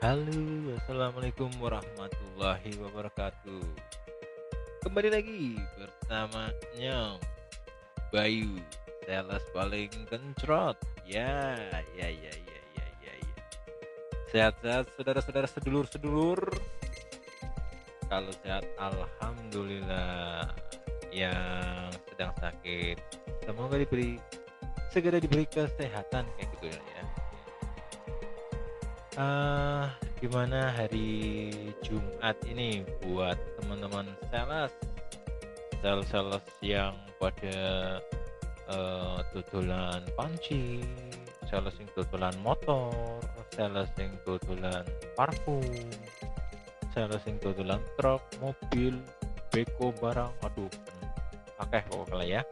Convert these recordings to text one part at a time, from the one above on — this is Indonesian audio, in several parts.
Halo, assalamualaikum warahmatullahi wabarakatuh. Kembali lagi bersama Nyong Bayu, sales paling kencrot. Ya, ya, ya, ya, ya, ya, ya. Sehat-sehat, saudara-saudara, sedulur-sedulur. Kalau sehat, alhamdulillah. Yang sedang sakit, semoga diberi segera diberi kesehatan kayak gitu ya. Uh, gimana hari Jumat ini buat teman-teman sales? Sales-sales yang pada uh, tutulan panci sales yang tutulan motor sales yang tutulan parfum sales yang tutulan truk mobil beko barang aduh pakai pokoknya ya.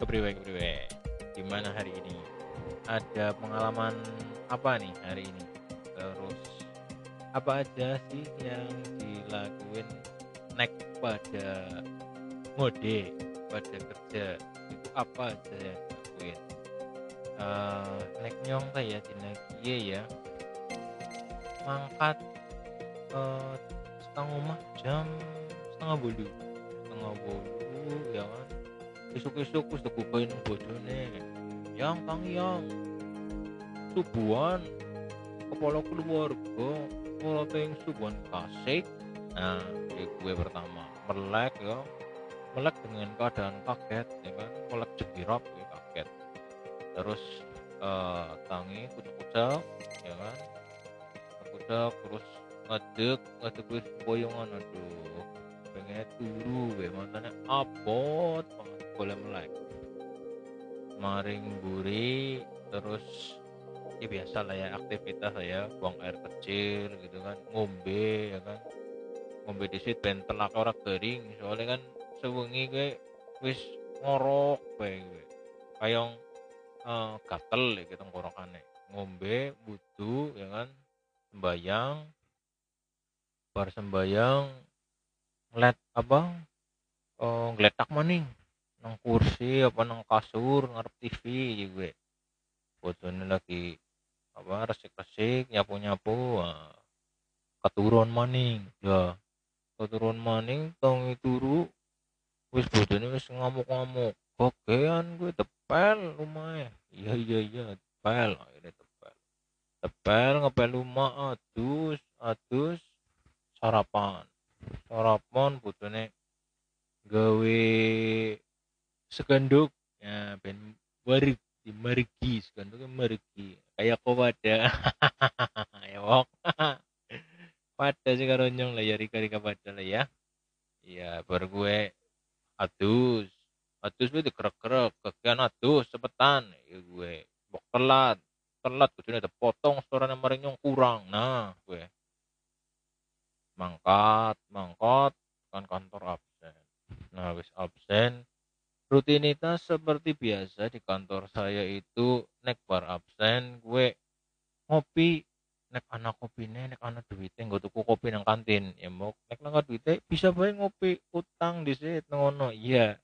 Kepriwe kepriwe. Gimana hari ini? Ada pengalaman apa nih hari ini terus apa aja sih yang dilakuin naik pada mode pada kerja? Itu apa aja yang dilakuin? Uh, naik nyong kayak di ya? Mangkat uh, setengah rumah jam setengah bulu setengah bulu ya kan? Isuk-isuk wis dikupain bojone yang kang yang subuhan kepala keluarga yang subuhan kasih nah ya gue pertama melek ya. Melek dengan keadaan kaget ya kan? Melek jegirap ya kaget. Terus uh, tangi kucuk-kucuk ya kan? Kucuk terus ngedek ngedek wis boyongan aduh. Pengen turu gue matanya abot banget boleh melek. Maring buri terus ya biasa lah ya aktivitas saya buang air kecil gitu kan. Ngombe ya kan. Ngombe di situ ben telak ora kering. Soalnya kan sewengi gue wis ngorok bae gue kayong uh, gatel ya gitu ngorokane ngombe butuh ya kan. Sembayang. Bar sembayang. Ngeliat apa? Uh, ngeletak maning. Nang kursi apa nang kasur ngarep TV ya gue. Fotonya lagi apa resik-resik nyapu-nyapu keturun maning ya. Keturun maning tong turu wis bodone wis ngamuk-ngamuk. Gogean gue tepel rumah iya iya iya tepel akhirnya tepel. Tepel ngepel rumah adus adus sarapan. Sarapan bodone gawe seganduk ya ben barik di mergi seganduknya mergi. Kayak kau pada ya wok pada sih karo nyong lah ya rika rika pada lah ya. Iya baru gue atus atus gue dikerek kerek kekian atus sepetan ya gue bok telat. Telat gue ada potong suaranya maring nyong kurang. Nah gue. Mangkat mangkat kan kantor absen. Nah wis absen Rutinitas seperti biasa di kantor saya itu nek bar absen gue ngopi nek anak kopi nek anak duitnya gue tuku kopi nang kantin. Ya mau nek nang duitnya bisa bae ngopi utang di sit ngono iya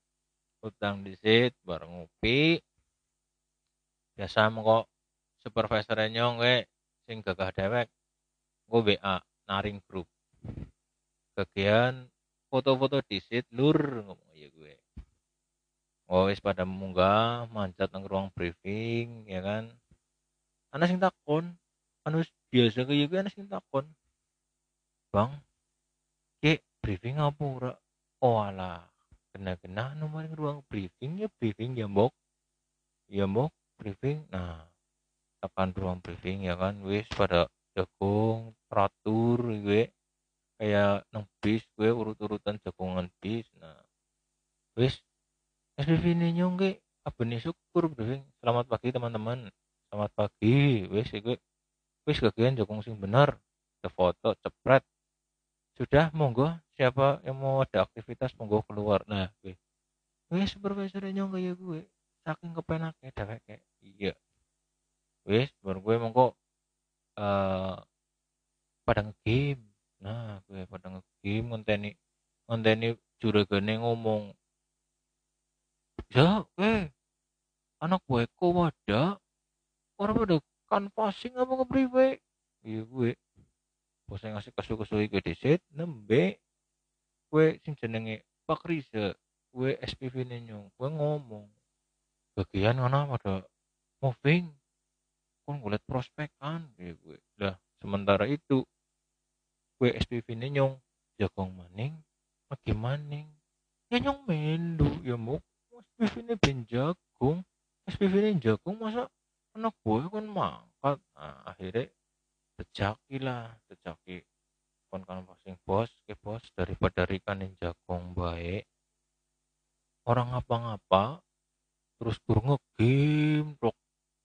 utang di sit bareng ngopi. Biasa kok supervisor nyong gue sing gagah dewek gue BA naring grup. Kegian foto-foto di sit lur ngomong iya gue oh wis pada munggah mancat nang ruang briefing ya kan? Ana sing takon anu biasa kayak gue ana sing takon bang ke briefing apa ora? Oh alah kena-kena anu maring ruang briefing ya briefing ya mbok. Ya mbok briefing. Nah tekan ruang briefing ya kan? Wis pada jagung teratur gue kayak nang bis gue urut-urutan jagungan bis. Nah wis Nyongge apa nih syukur briefing selamat pagi teman-teman. Selamat pagi. Wes gue wes kagian jokong sing benar ada foto cepret. Sudah monggo. Siapa yang mau ada aktivitas monggo keluar. Nah gue wes supervisor nyong kayak gue. Saking kepenaknya kayak iya. Wes baru gue monggo uh, pada ngegame nah gue pada ngegame ngonteni ngonteni juragane ngomong ya eh anak buahku wadah orang pada canvassing apa ngepriwe iya gue bose ngasih kesu-kesu iki dhisik nembe. Kowe sing jenenge Pak Riza kowe SPV-ne nyong kowe ngomong bagian ngono pada moving. Kon golek prospek kan gue lah sementara itu gue SPV-ne nyong jagong maning lagi maning. Ya nyong melu ya mau SPV-ne ben jagung SPV-ne jagung masa anak gue kan mangkat nah, akhirnya Dejaki lah, dejaki kon kan pasing bos, ke bos daripada Rikan yang jagung baik. Orang ngapa-ngapa terus tur ngegame tok,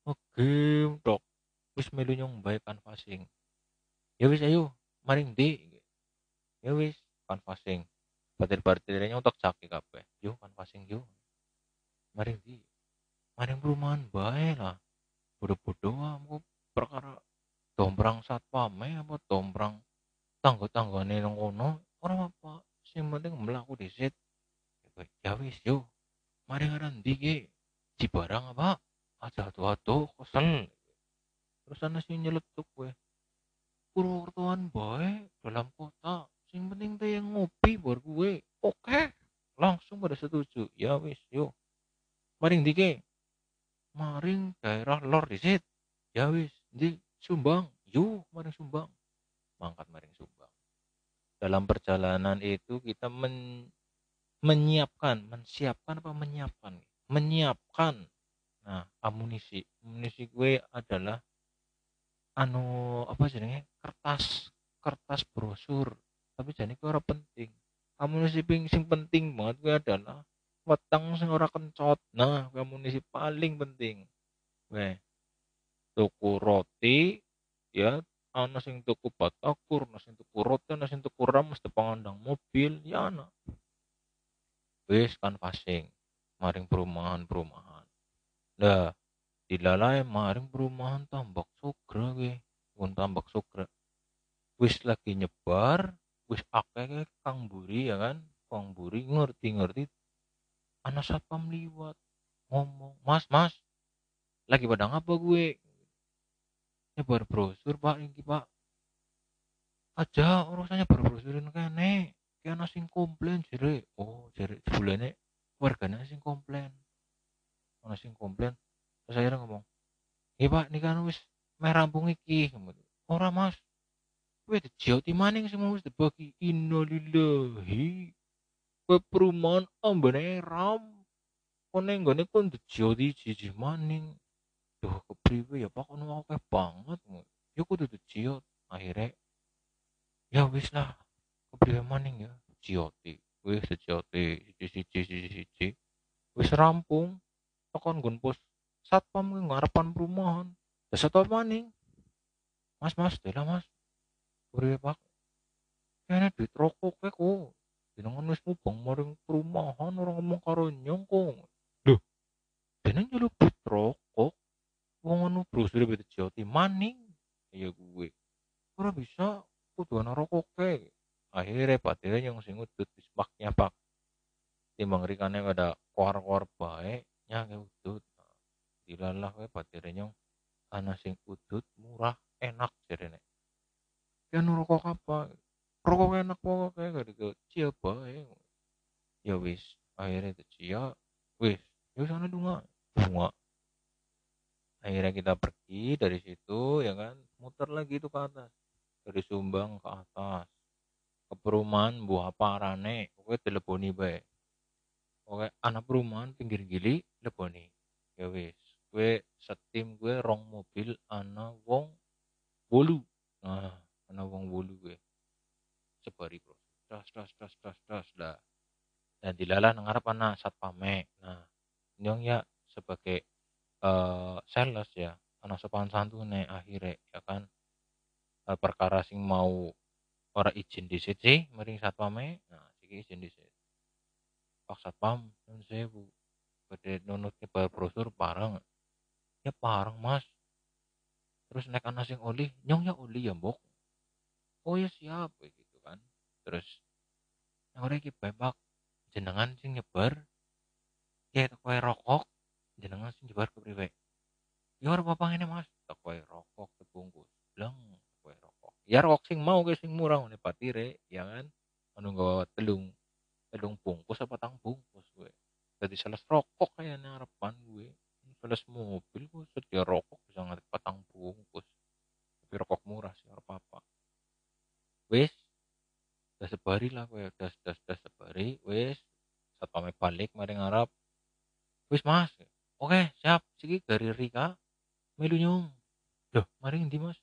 ngegame tok. Wis melu nyong baik canvassing. Ya wis ayo, maring di. Ya wis canvassing. Batir-batirnya untuk caki kabeh. Yo canvassing yo. Maring di. Maring perumahan baik lah. Bodoh-bodoh aku perkara dombrang satpame apa dombrang tangga-tanggane nang kono. Ora apa sing penting mlaku dhisik ya wis yo. Mari ngaran ndi ki? Cibarang apa? Aja tuh kesel. Terus ana sing nyeletuk gue Purwokertoan bae dalam kota. Sing penting teh yang ngopi buat gue. Oke langsung pada setuju. Ya wis yo maring dike maring daerah lor disit ya wis di Sumbang, yuk maring Sumbang. Mangkat maring Sumbang. Dalam perjalanan itu kita men, menyiapkan, menyiapkan apa menyiapkan? Menyiapkan. Nah, amunisi. Amunisi gue adalah anu apa jenenge? kertas kertas brosur. Tapi jadi gue orang penting. Amunisi sing penting banget gue adalah weteng sing ora kencot. Nah, amunisi paling penting. Gue tuku roti ya ana sing tuku batakur ana sing tuku roti ana sing tuku ram mesti pangandang mobil ya ana. Wis kan fasing maring perumahan-perumahan. Lah dilalai maring perumahan tambak sugra ge pun tambak sugra. Wis lagi nyebar wis akeh kang buri ya kan? Kang buri ngerti-ngerti anak satpam liwat ngomong mas mas lagi pada ngapa gue? Nyebar brosur pak ini pak. Aja urusannya berbrosurin kene kena sing komplain jere. Oh jere sebulane warganya sing komplain. Ana sing komplain. Terus saya ngomong iya pak ini kan wis meh rampung iki. Ora mas. Kowe dijauti maning sing wis dibagi. Innalillahi kowe perumahan ambene ram kone nggone kon dijauti jiji maning Duh kepriwe ya Pak kono akeh banget. Ya kudu ciot. Akhirnya ya wis lah kepriwe maning ya cioti. Wis cioti siji siji siji Wis rampung. Tekan nggon pos satpam ngarepan perumahan. Ya satpam maning. Mas mas, dela mas. Kepriwe Pak? Kene duit rokok kok. Jenengan wis mubang maring perumahan orang ngomong karo nyong kok. Duh. Jeneng nyeluk duit rokok wong anu brosure beda joti maning ya gue ora bisa kudu ana rokoke akhirnya patire yang sing udut dismaknya pak timbang rikane ada kuar-kuar bae nyake udut dilalah we patire nyong. Ana sing udut murah enak jarene. Kan rokok apa rokok enak pokoknya gak ada cia bae. Ya wis akhirnya itu cia wis ya sana dunga dunga akhirnya kita pergi dari situ ya kan muter lagi itu ke atas. Dari Sumbang ke atas. Ke perumahan buah parane oke teleponi bae. Oke anak perumahan pinggir gili teleponi ya wis gue setim gue rong mobil anak wong bolu nah anak wong bolu gue sebari bro. Das das das das das lah. Dan dilalah ngarep anak satpame. Nah nyong ya sebagai uh, sales ya ana sopan santune akhirnya ya kan? Uh, perkara sing mau ora izin di sih mering satpame. Nah siki izin di situ pak satpam nun sewu. Gede nunut ke brosur parang ya parang mas. Terus naik anak sing oli nyong ya oli ya mbok. Oh ya siap terus udah iki bebak jenengan sing nyebar kayak kue rokok jenengan sing jebar kepriwe ya ora apa ini mas tak kowe rokok kebungkus bleng kowe rokok. Ya rokok sing mau ke sing murah ngene patire ya kan? Nggawa telung telung bungkus apa tang bungkus gue jadi sales rokok kayak harapan gue sales mobil gue sedia rokok bisa ngerti patang bungkus tapi rokok murah sih apa apa wes udah sebari lah gue udah udah udah sebari wes satu balik mari ngarap wes mas. Oke siap. Sih dari Rika melu nyong loh mari ngendi mas?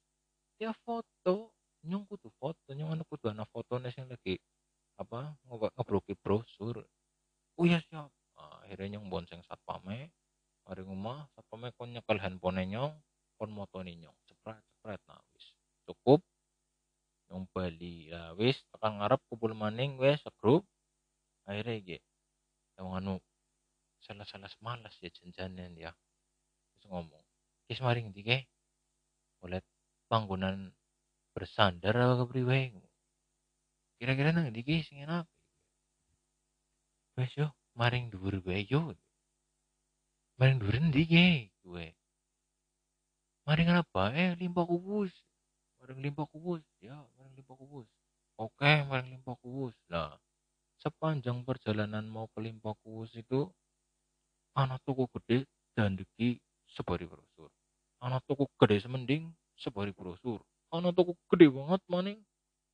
Ya foto. Nyong kudu foto. Nyong anu kudu ana fotone sing lagi apa ngebroki brosur. Oh iya siap. Nah, akhirnya nyong bonceng satpame mari rumah satpame kon nyekel handphone nyong kon moto nyong cepret cepret. Nah wis. Cukup. Nyong bali. Lah wis tekan ngarep kumpul maning wis segrup akhirnya ge yang anu salah-salah malas ya janjanan ya terus ngomong kis maring di ke oleh bangunan bersandar apa kepriwe kira-kira nang ndi sing enak? Wes yo maring dhuwur wae yo. Maring dhuwur ndi gue maring apa? Eh limpa kubus. Maring limpa kubus. Ya maring limpa kubus oke maring limpa kubus lah sepanjang perjalanan mau ke limpa kubus itu anak toko gede dan deki sebari brosur. Anak toko gede semending sebari brosur. Anak toko gede banget maning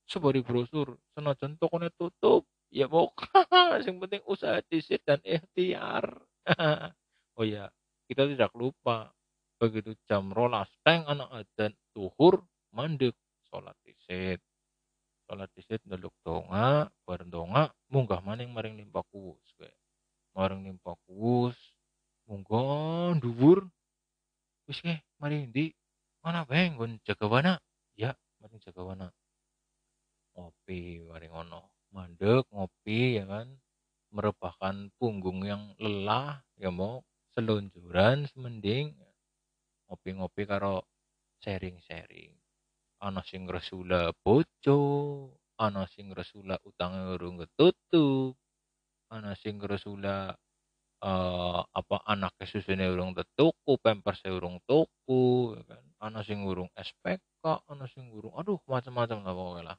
sebari brosur. Senajan tokonya tutup ya mau yang penting usaha disit dan ikhtiar. Oh ya kita tidak lupa begitu jam rolas teng anak adzan tuhur mandek sholat disit sholat disit ndaluk donga bareng donga munggah maning maring limpa kuwus maring limpa kuwus munggah dhuwur wis ke mari ndi? Mana beng gon jaga wana? Ya maring jaga wana. Ngopi mari ngono. Mandek ngopi ya kan? Merebahkan punggung yang lelah ya mau selunjuran semending. Ngopi-ngopi karo sharing-sharing ana sing resula bojo ana sing resula utang urung ketutup ana sing resula uh, apa anak susune urung tetuku pampers urung tuku ya kan? Ana sing urung SPK ana sing urung aduh macam-macam lah pokoknya lah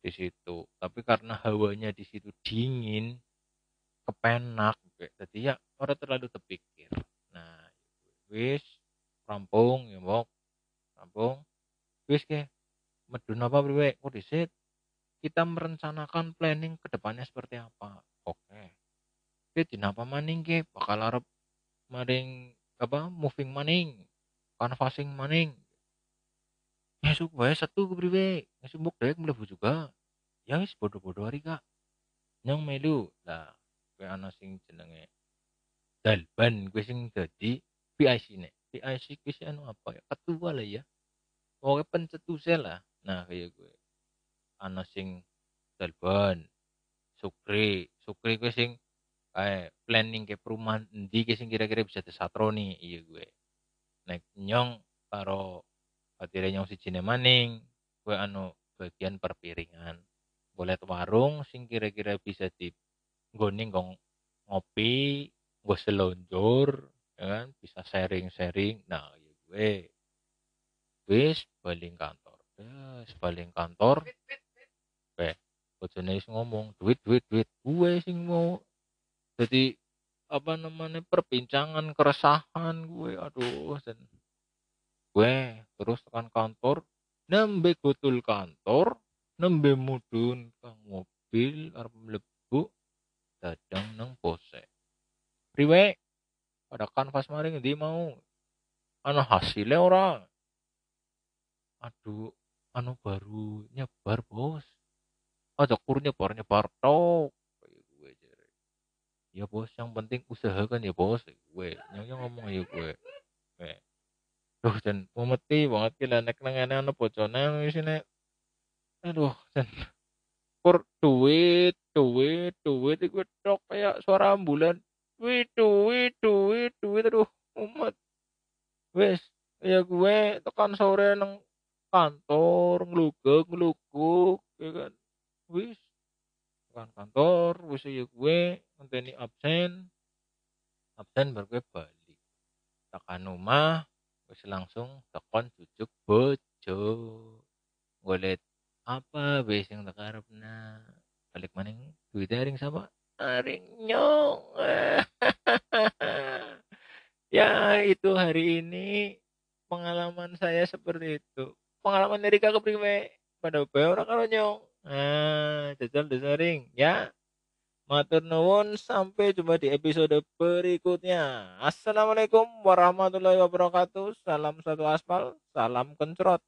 di situ. Tapi karena hawanya di situ dingin kepenak jadi ya orang terlalu terpikir nah wis rampung ya mau rampung wis ke medun apa priwe kok disit kita merencanakan planning ke depannya seperti apa oke jadi apa maning ke bakal arep maring apa moving maning canvassing maning Esuk wae satu kepriwe, esuk mbok dewek mlebu juga. Ya wis bodoh-bodoh hari Kak. Nyong melu. Lah, kowe ana sing jenenge Dalban, kowe sing dadi PIC nek. PIC kuwi anu apa ya? Ketua lah ya. Pokoknya pencetusnya lah. Nah, kayak gue. Ana sing Dalban, Sukri, Sukri kowe sing kayak planning ke perumahan endi sing kira-kira bisa disatroni iya gue. Nek nyong karo Patire nyong sijine maning, gue anu bagian perpiringan. Boleh warung sing kira-kira bisa di nggone gong ngopi, gue selonjor, ya kan, bisa sharing-sharing. Nah, ya gue wis baling kantor. Wis baling kantor. Oke, bojone ngomong, duit duit duit. Gue sing mau jadi apa namanya perbincangan keresahan gue aduh dan gue terus tekan kantor nembe kutul kantor nembe mudun kang mobil arep mlebu dadang nang pose priwe pada kanvas maring di mau anu hasilnya orang aduh anu baru nyebar bos. Aja kur nyebar nyebar tok. Gue jere ya bos yang penting usaha kan ya bos. Gue. Yang ngomong ya gue. Gue Duh jan memeti banget ki lah nek nang ngene ana bocone isine aduh jan. Kur duit duit duit iku tok kayak suara ambulan. Duit duit duit duit aduh umat. Wes ya gue tekan sore nang kantor ngelugek ngeluguk ya kan wis tekan kantor wis ya gue ngenteni absen absen baru gue balik tekan rumah wis langsung tekon jujuk bojo golek apa sing tak karepna. Balik maning duwite ring sama aring nyong. ya itu hari ini pengalaman saya seperti itu. Pengalaman dari kakak kepriwe? Pada bae ora karo nyong. Nah, jajal desaring ya. Matur nuwun sampai jumpa di episode berikutnya. Assalamualaikum warahmatullahi wabarakatuh. Salam satu aspal, salam kencrot.